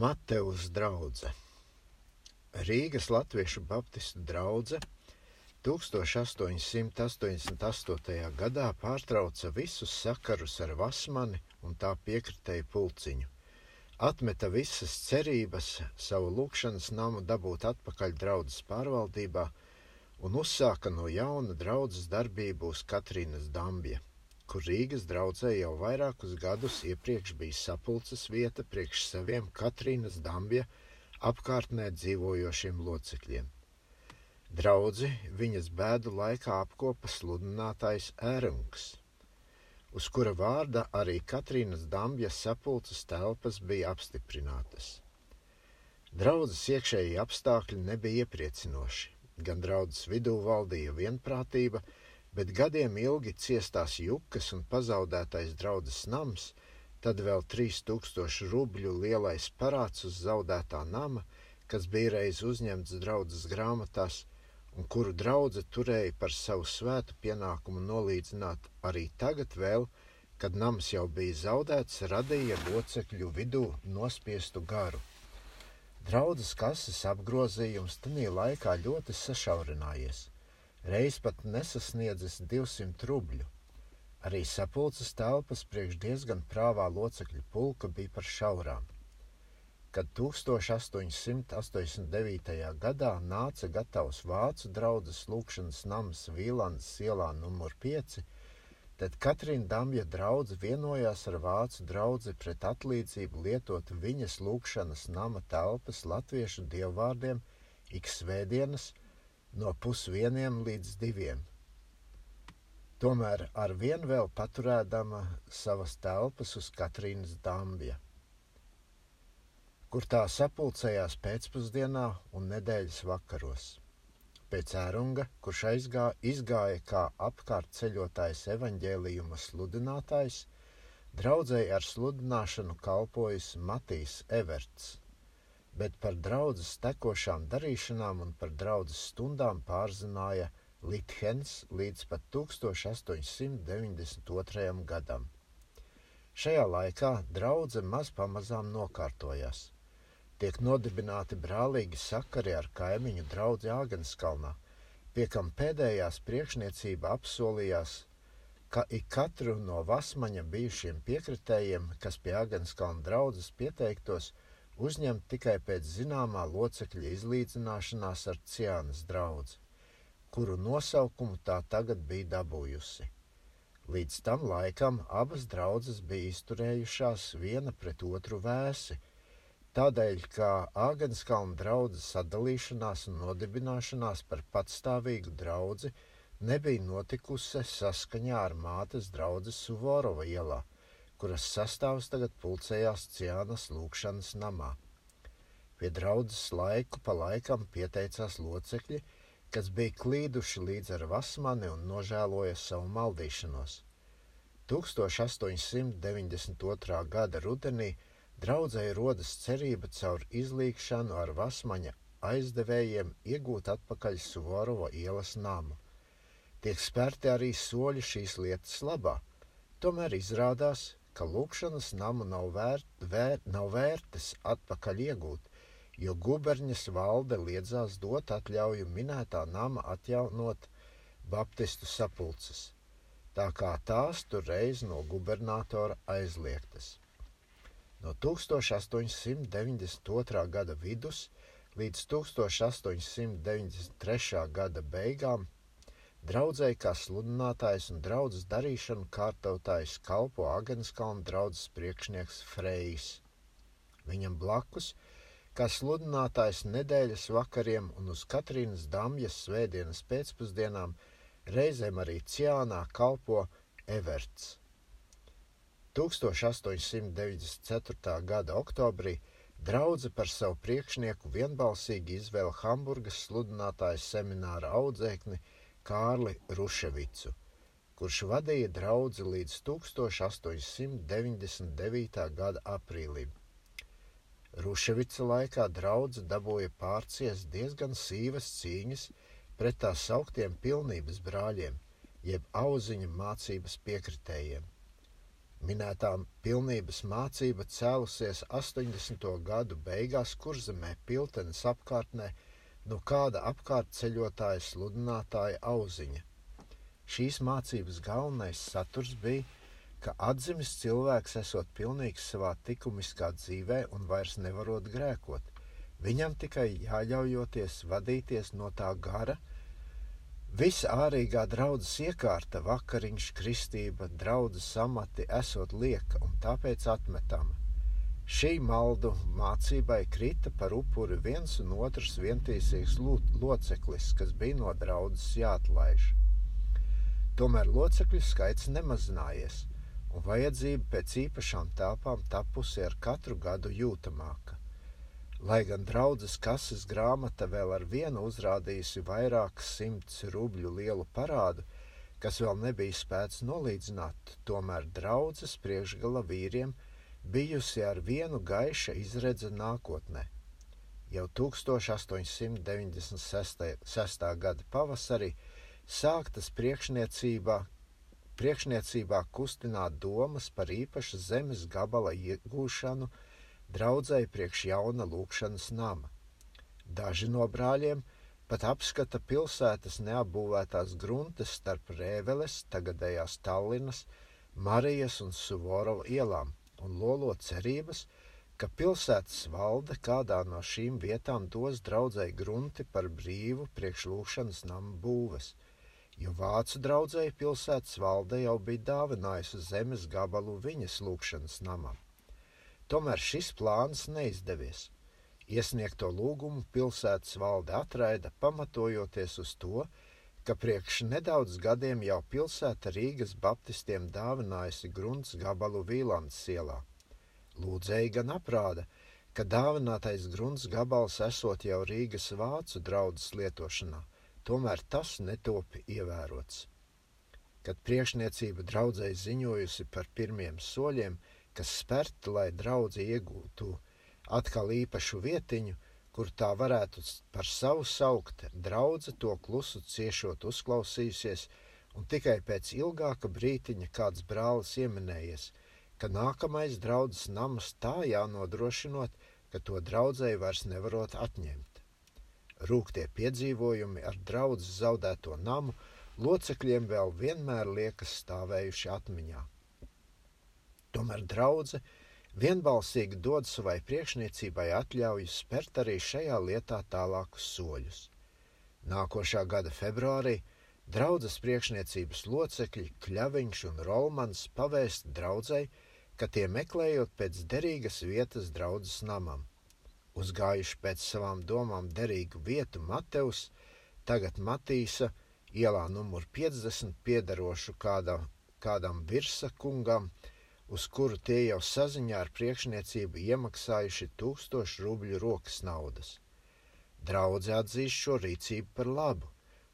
Mateus draudzene. Rīgas Latviešu Baptistu draudzene 1888. gadā pārtrauca visus sakarus ar Vasmani un tā piekritēju pulciņu. Atmeta visas cerības savu lūkšanas namu dabūt atpakaļ draudzes pārvaldībā un uzsāka no jauna draudzes darbību uz Katrīnas Dambja kur Rīgas draudzē jau vairākus gadus iepriekš bija sapulces vieta priekš saviem Katrīnas Dambja apkārtnē dzīvojošiem locekļiem. Draudzi viņas bēdu laikā apkopa sludinātājs Ērungs, uz kura vārda arī Katrīnas Dambja sapulces telpas bija apstiprinātas. Draudzes iekšēji apstākļi nebija iepriecinoši, gan draudzes vidū valdīja vienprātība, bet gadiem ilgi ciestās jukas un pazaudētais draudzes nams, tad vēl 3000 rubļu lielais parāds uz zaudētā nama, kas bija reiz uzņemts draudzes grāmatās un kuru draudze turēja par savu svētu pienākumu nolīdzināt arī tagad vēl, kad nams jau bija zaudēts, radīja locekļu vidū nospiestu garu. Draudzes kases apgrozījums tajā laikā ļoti sašaurinājies – reiz pat nesasniedzis 200 rubļu. Arī sapulces telpas priekš diezgan prāvā locekļu pulka bija par šaurām. Kad 1889. gadā nāca gatavs vācu draudzes lūkšanas nams Vīlandes ielā numur 5, tad Katrīna Damja draudze vienojās ar vācu draudzi pret atlīdzību lietot viņas lūkšanas nama telpas latviešu dievvvārdiem ik svētdienas – no pusvieniem līdz diviem. Tomēr ar vien vēl paturēdama savas telpas uz Katrīnas dambja, kur tā sapulcējās pēcpusdienā un nedēļas vakaros. Pēc ērunga, kurš aizgā, izgāja kā apkārt ceļotājs evaņģēlijuma sludinātājs, draudzēji ar sludināšanu kalpojas Matīs Everts – bet par draudzes tekošām darīšanām un par draudzes stundām pārzināja Lithens līdz pat 1892. gadam. Šajā laikā draudze maz pamazām nokārtojās. Tiek nodibināti brālīgi sakari ar kaimiņu draugu Āgenskalnā, pie kam pēdējās priekšniecība apsolījās, ka ik katru no Vasmaņa bijušiem piekritējiem, kas pie Āgenskalna draudzes pieteiktos, uzņemt tikai pēc zināmā locekļa izlīdzināšanās ar Ciānas draugu, kuru nosaukumu tā tagad bija dabūjusi. Līdz tam laikam abas draudzes bija izturējušās viena pret otru vēsi, tādēļ, ka Āgenskalna draudzes sadalīšanās un nodibināšanās par patstāvīgu draugu nebija notikusi saskaņā ar mātes draugu Suvorova ielā – kuras sastāvs tagad pulcējās Ciānas lūkšanas namā. Pie draudzes laiku pa laikam pieteicās locekļi, kas bija klīduši līdz ar vasmani un nožēloja savu maldīšanos. 1892. gada rudenī draudzēji rodas cerība caur izlīgšanu ar vasmaņa aizdevējiem iegūt atpakaļ Suvorova ielas namu. Tiek spērti arī soļi šīs lietas labā, tomēr izrādās, ka lūkšanas namu nav, vērt, vēr, nav vērtas atpakaļ iegūt, jo guberņas valde liedzās dot atļauju minētā nama atjaunot baptistu sapulces, tā kā tās tur reiz no gubernatora aizliegtas. No 1892. gada vidus līdz 1893. gada beigām Draudzēji kā sludinātājs un draudzes darīšanu kārtotājs kalpo Agenskalna draudzes priekšnieks Frejs. Viņam blakus, kā sludinātājs nedēļas vakariem un uz Katrīnas Damjas svētdienas pēcpusdienām, reizēm arī Ciānā kalpo Everts. 1894. gada oktobrī Draudze par savu priekšnieku vienbalsīgi izvēla Hamburgas sludinātāja semināra audzēkni Kārli Ruševicu, kurš vadīja draugu līdz 1899. gada aprīlim. Ruševica laikā draudzene dabūja pārcies diezgan sīvas cīņas pret tā sauktiem pilnības brāļiem, jeb auziņa mācības piekritējiem. Minētā pilnības mācība cēlusies 80. gadu beigās kurzemē Piltenes apkārtnē no kāda apkārtceļotāja sludinātāja auziņa. Šīs mācības galvenais saturs bija, ka atzimis cilvēks esot pilnīgs savā likumiskā dzīvē un vairs nevarot grēkot. Viņam tikai jāļaujoties vadīties no tā gara. Visa ārīgā draudzes iekārta, vakariņš, kristība, draudzes amati esot lieka un tāpēc atmetama. Šī maldu mācībai krita par upuri viens un otrs vientīsīgs loceklis, kas bija no draudzes jāatlaiž. Tomēr locekļu skaits nemazinājies, un vajadzība pēc īpašām telpām tapusi ar katru gadu jūtamāka. Lai gan draudzes kases grāmata vēl ar vienu uzrādījusi vairākas simts rubļu lielu parādu, kas vēl nebija spēts nolīdzināt, tomēr draudzes priekšgala vīriem bijusi ar vienu gaiša izredze nākotnē. Jau 1896. gada pavasarī sāktas priekšniecībā, priekšniecībā kustināt domas par īpaša zemes gabala iegūšanu draudzēji priekš jauna lūkšanas nama. Daži no brāļiem pat apskata pilsētas neapbūvētās gruntes starp Rēveles, tagadējās Tallinas, Marijas un Suvorova ielām un lolo cerības, ka pilsētas valde kādā no šīm vietām dos draudzēji grunti par brīvu priekšlūkšanas nama būves, jo vācu draudzēji pilsētas valde jau bija dāvinājusi zemes gabalu viņas lūkšanas namam. Tomēr šis plāns neizdevies. Iesniegto lūgumu pilsētas valde atraida, pamatojoties uz to, ka priekš nedaudz gadiem jau pilsēta Rīgas baptistiem dāvinājusi grunts gabalu Vīlandes ielā. Lūdzēji gan aprāda, ka dāvinātais grunts gabals esot jau Rīgas vācu draudzes lietošanā, tomēr tas netopi ievērots. Kad priekšniecība draudzēji ziņojusi par pirmiem soļiem, kas spērta, lai draudzē iegūtu atkal īpašu vietiņu, kur tā varētu par savu saukt, draudzē to klusu ciešot uzklausījusies, un tikai pēc ilgāka brītiņa kāds brālis ieminējies, ka nākamais draudzes nams tā jānodrošinot, ka to draudzēji vairs nevarot atņemt. Rūktie piedzīvojumi ar draudzes zaudēto namu locekļiem vēl vienmēr liekas stāvējuši atmiņā. Tomēr draudzene vienbalsīgi dod savai priekšniecībai atļauju spērt arī šajā lietā tālākus soļus. Nākošā gada februārī draudzes priekšniecības locekļi Kļaviņš un Rolmans pavēst draudzei, ka tie meklējot pēc derīgas vietas draudzes namam. Uzgājuši pēc savām domām derīgu vietu Mateus, tagad Matīsa, ielā numur 50 piedarošu kāda, kādam virsa kungam, uz kuru tie jau saziņā ar priekšniecību iemaksājuši tūkstošu rubļu rokas naudas. Draudze atzīst šo rīcību par labu,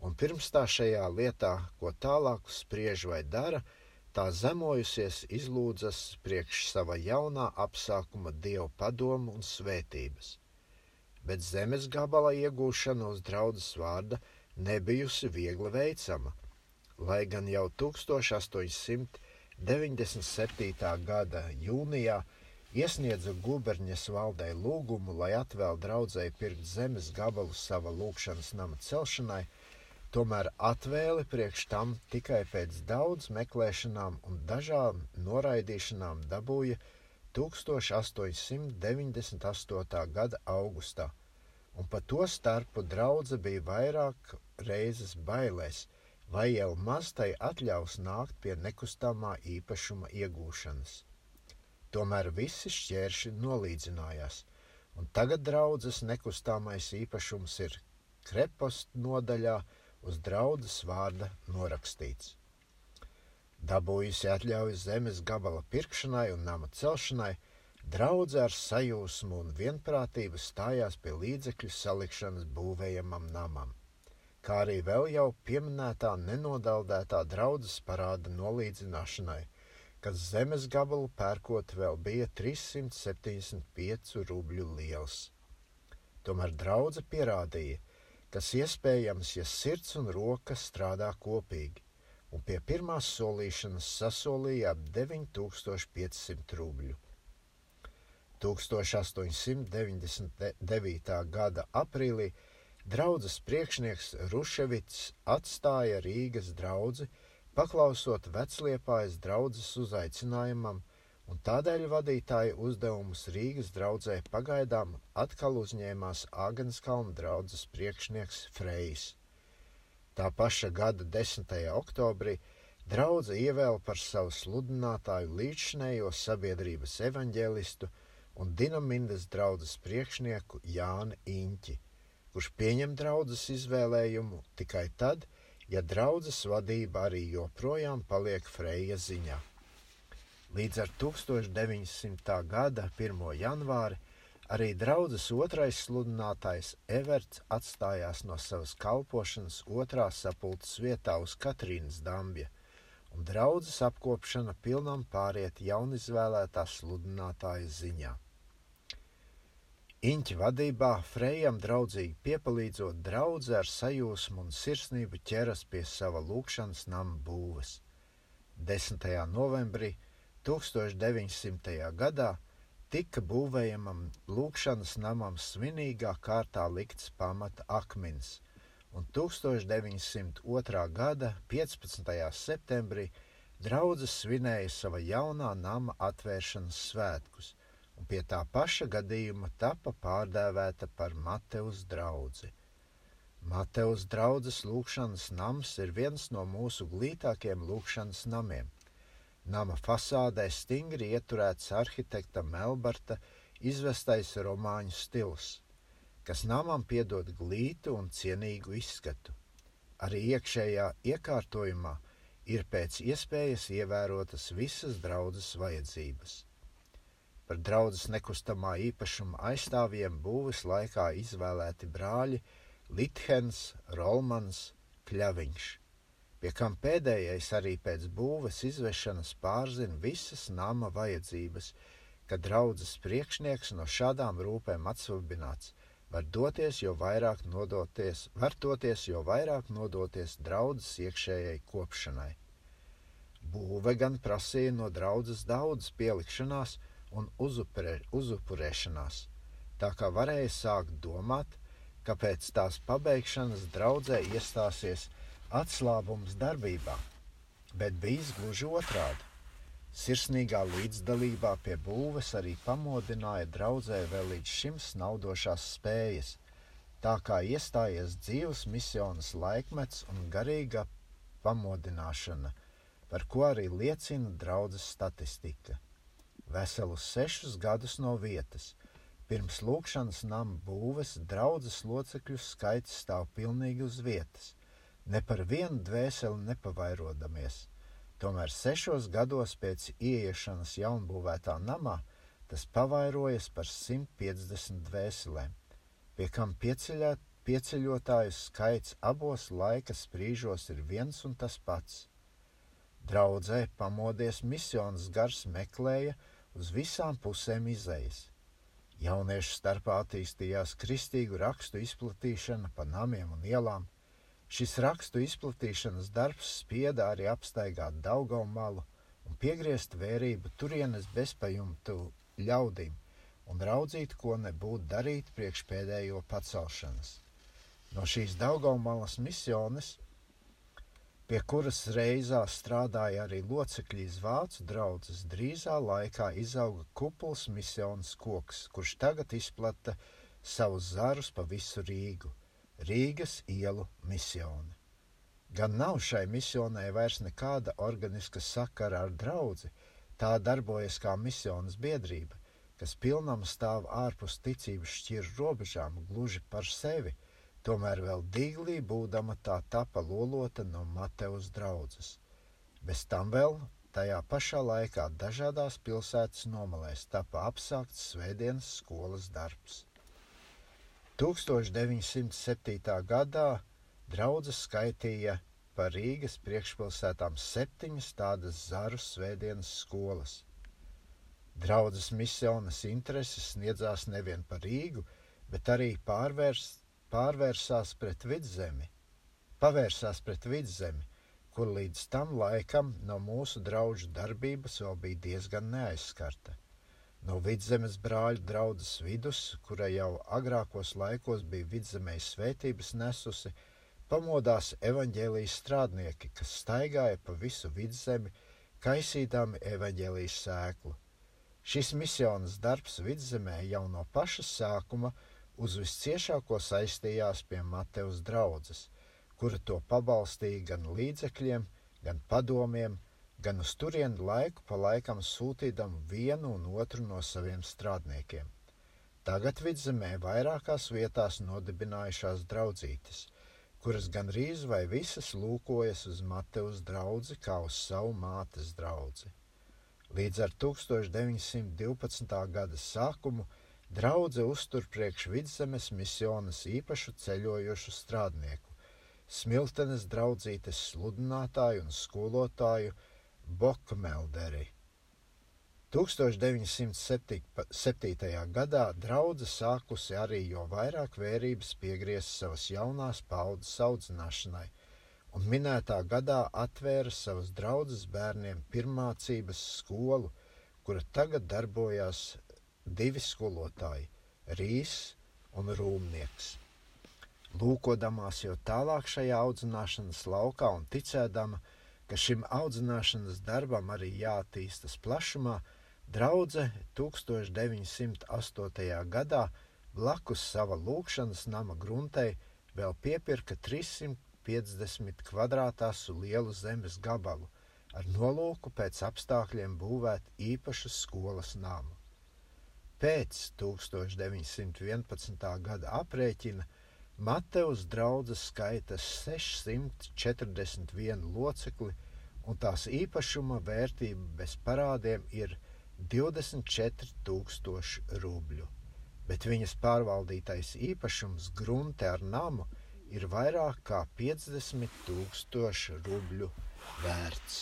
un pirms tā šajā lietā, ko tālāk spriež vai dara, tā zemojusies izlūdzas priekš sava jaunā apsākuma dievu padomu un svētības. Bet zemes gabala iegūšana uz draudzes vārda nebijusi viegli veicama, lai gan jau 1800 97. gada jūnijā iesniedza guberņas valdei lūgumu, lai atvēl draudzēji pirkt zemes gabalu sava lūkšanas nama celšanai, tomēr atvēli priekš tam tikai pēc daudz meklēšanām un dažām noraidīšanām dabūja 1898. gada augustā, un pa to starpu draudze bija vairāk reizes bailēs – vai jau maz tai atļaus nākt pie nekustamā īpašuma iegūšanas. Tomēr visi šķēršļi nolīdzinājās, un tagad draudzes nekustamais īpašums ir krepost nodaļā uz draudzes vārda norakstīts. Dabūjusi atļauju zemes gabala pirkšanai un nama celšanai, draudzē ar sajūsmu un vienprātību stājās pie līdzekļu salikšanas būvējamam namam kā arī vēl jau pieminētā nenodaldētā draudzes parāda nolīdzināšanai, kas zemes gabalu pērkot vēl bija 375 rubļu liels. Tomēr draudze pierādīja, kas iespējams, ja sirds un roka strādā kopīgi, un pie pirmās solīšanas sasolīja ap 9500 rubļu. 1899. gada aprīlī draudzes priekšnieks Ruševits atstāja Rīgas draugu, paklausot vecliepājas draudzes uzaicinājumam, un tādēļ vadītāja uzdevumus Rīgas draudzē pagaidām atkal uzņēmās Āgenskalna draudzes priekšnieks Frejs. Tā paša gada 10. oktobrī draudze ievēla par savu sludinātāju līdzšinējo sabiedrības evaņģēlistu un Dinamindas draudzes priekšnieku Jāni Inķi, kurš pieņem draudzes izvēlējumu tikai tad, ja draudzes vadība arī joprojām paliek Freja ziņā. Līdz ar 1900. gada 1. janvāri Arī draudzes otrais sludinātājs Everts atstājās no savas kalpošanas otrā sapulces vietā uz Katrīnas dambja, un draudzes apkopšana pilnam pāriet jaunizvēlētā sludinātāja ziņā. Inķa vadībā Frejam draudzīgi piepalīdzot, draudzē ar sajūsmu un sirsnību ķeras pie sava lūkšanas nama būves. 10. novembrī 1900. gadā tika būvējamam lūkšanas namam svinīgā kārtā likts pamata akmens, un 1902. gada 15. septembrī draudzes svinēja sava jaunā nama atvēršanas svētkus, un pie tā paša gadījuma tapa pārdēvēta par Mateus draudzi. Mateus draudzes lūkšanas nams ir viens no mūsu glītākiem lūkšanas namiem Nama fasādē stingri ieturēts arhitekta Melbarta izvestais romāņu stils, kas namam piedod glītu un cienīgu izskatu. Arī iekšējā iekārtojumā ir pēc iespējas ievērotas visas draudzes vajadzības. Par draudzes nekustamā īpašuma aizstāvjiem būves laikā izvēlēti brāļi Lithens, Rolmans, Kļaviņš pie kam pēdējais arī pēc būves izvešanas pārzina visas nama vajadzības, kad draudzes priekšnieks no šādām rūpēm atsvabināts, var doties jo vairāk nodoties, var doties jo vairāk nodoties draudzes iekšējai kopšanai. Būve gan prasīja no draudzes daudz pielikšanās un uzupurē, uzupurēšanās, tā kā varēja sākt domāt, ka pēc tās pabeigšanas draudzē iestāsies atslābums darbībā, bet bijis gluži otrādi. Sirsnīgā līdzdalībā pie būves arī pamodināja draudzē vēl līdz šim snaudošās spējas, tā kā iestājies dzīves misijas laikmets un garīga pamodināšana, par ko arī liecina draudzes statistika. Veselus sešus gadus no vietas, pirms lūkšanas nama būves, draudzes locekļu skaits stāv pilnīgi uz vietas ne par vienu dvēseli nepavairodamies. Tomēr sešos gados pēc ieiešanas jaunbūvētā namā tas pavairojas par 150 dvēselēm, pie kam pieceļot, pieceļotāju skaits abos laika sprīžos ir viens un tas pats. Draudzē pamodies misijas gars meklēja uz visām pusēm izējas. Jauniešu starpā attīstījās kristīgu rakstu izplatīšana pa namiem un ielām, Šis rakstu izplatīšanas darbs spieda arī apstaigāt Daugau malu un piegriezt vērību turienes bezpajumtu ļaudīm un raudzīt, ko nebūtu darīt priekš pēdējo pacelšanas. No šīs Daugaumalas misiones, pie kuras reizā strādāja arī locekļi iz Vācu draudzes, drīzā laikā izauga kupuls misionas koks, kurš tagad izplata savus zarus pa visu Rīgu. Rīgas ielu misioni. Gan nav šai misionai vairs nekāda organiska sakara ar draugu, tā darbojas kā misijas biedrība, kas pilnam stāv ārpus ticības šķiru robežām gluži par sevi, tomēr vēl dīglī būdama tā tapa lolota no Mateus draudzes. Bez tam vēl tajā pašā laikā dažādās pilsētas nomalēs tapa apsākts svētdienas skolas darbs. 1907. gadā draudzes skaitīja par Rīgas priekšpilsētām septiņas tādas zaru svētdienas skolas. Draudzes misijas intereses sniedzās nevien par Rīgu, bet arī pārvērs, pārvērsās pret vidzemi, pavērsās pret vidzemi, kur līdz tam laikam no mūsu draugu darbības vēl bija diezgan neaizskarta. No vidzemes brāļu draudzes vidus, kura jau agrākos laikos bija vidzemējas svētības nesusi, pamodās evaņģēlijas strādnieki, kas staigāja pa visu vidzemi, kaisīdami evaņģēlijas sēklu. Šis misijas darbs vidzemē jau no paša sākuma uz visciešāko saistījās pie Mateus draudzes – kura to pabalstīja gan līdzekļiem, gan padomiem, gan uz turieni laiku pa laikam sūtīdam vienu un otru no saviem strādniekiem. Tagad vidzemē vairākās vietās nodibinājušās draudzītes, kuras gandrīz vai visas lūkojas uz Mateus draugu kā uz savu mātes draugu. Līdz ar 1912. gada sākumu draudzene uztur priekš vidzemes misijas īpašu ceļojošu strādnieku Smiltenes draudzītes sludinātāju un skolotāju Bokmelderi. 1907. gadā draudzene sākusi arī jo vairāk vērības piegriezt savas jaunās paudzes audzināšanai, un minētā gadā atvēra savas draudzes bērniem pirmācības skolu, kura tagad darbojās divi skolotāji - Rīs un Rūmnieks. Lūkodamās jau tālāk šajā audzināšanas laukā un ticēdama, ka šim audzināšanas darbam arī jāattīstas plašumā, draudzene 1908. gadā blakus sava lūkšanas nama gruntei vēl piepirka 350 kvadrātāsu lielu zemes gabalu ar nolūku pēc apstākļiem būvēt īpašu skolas namu. Pēc 1911. gada aprēķina Mateus draudzes skaita 641 locekli, un tās īpašuma vērtība bez parādiem ir 24,000 rubļu, bet viņas pārvaldītais īpašums grunte ar namu ir vairāk kā 50,000 rubļu vērts.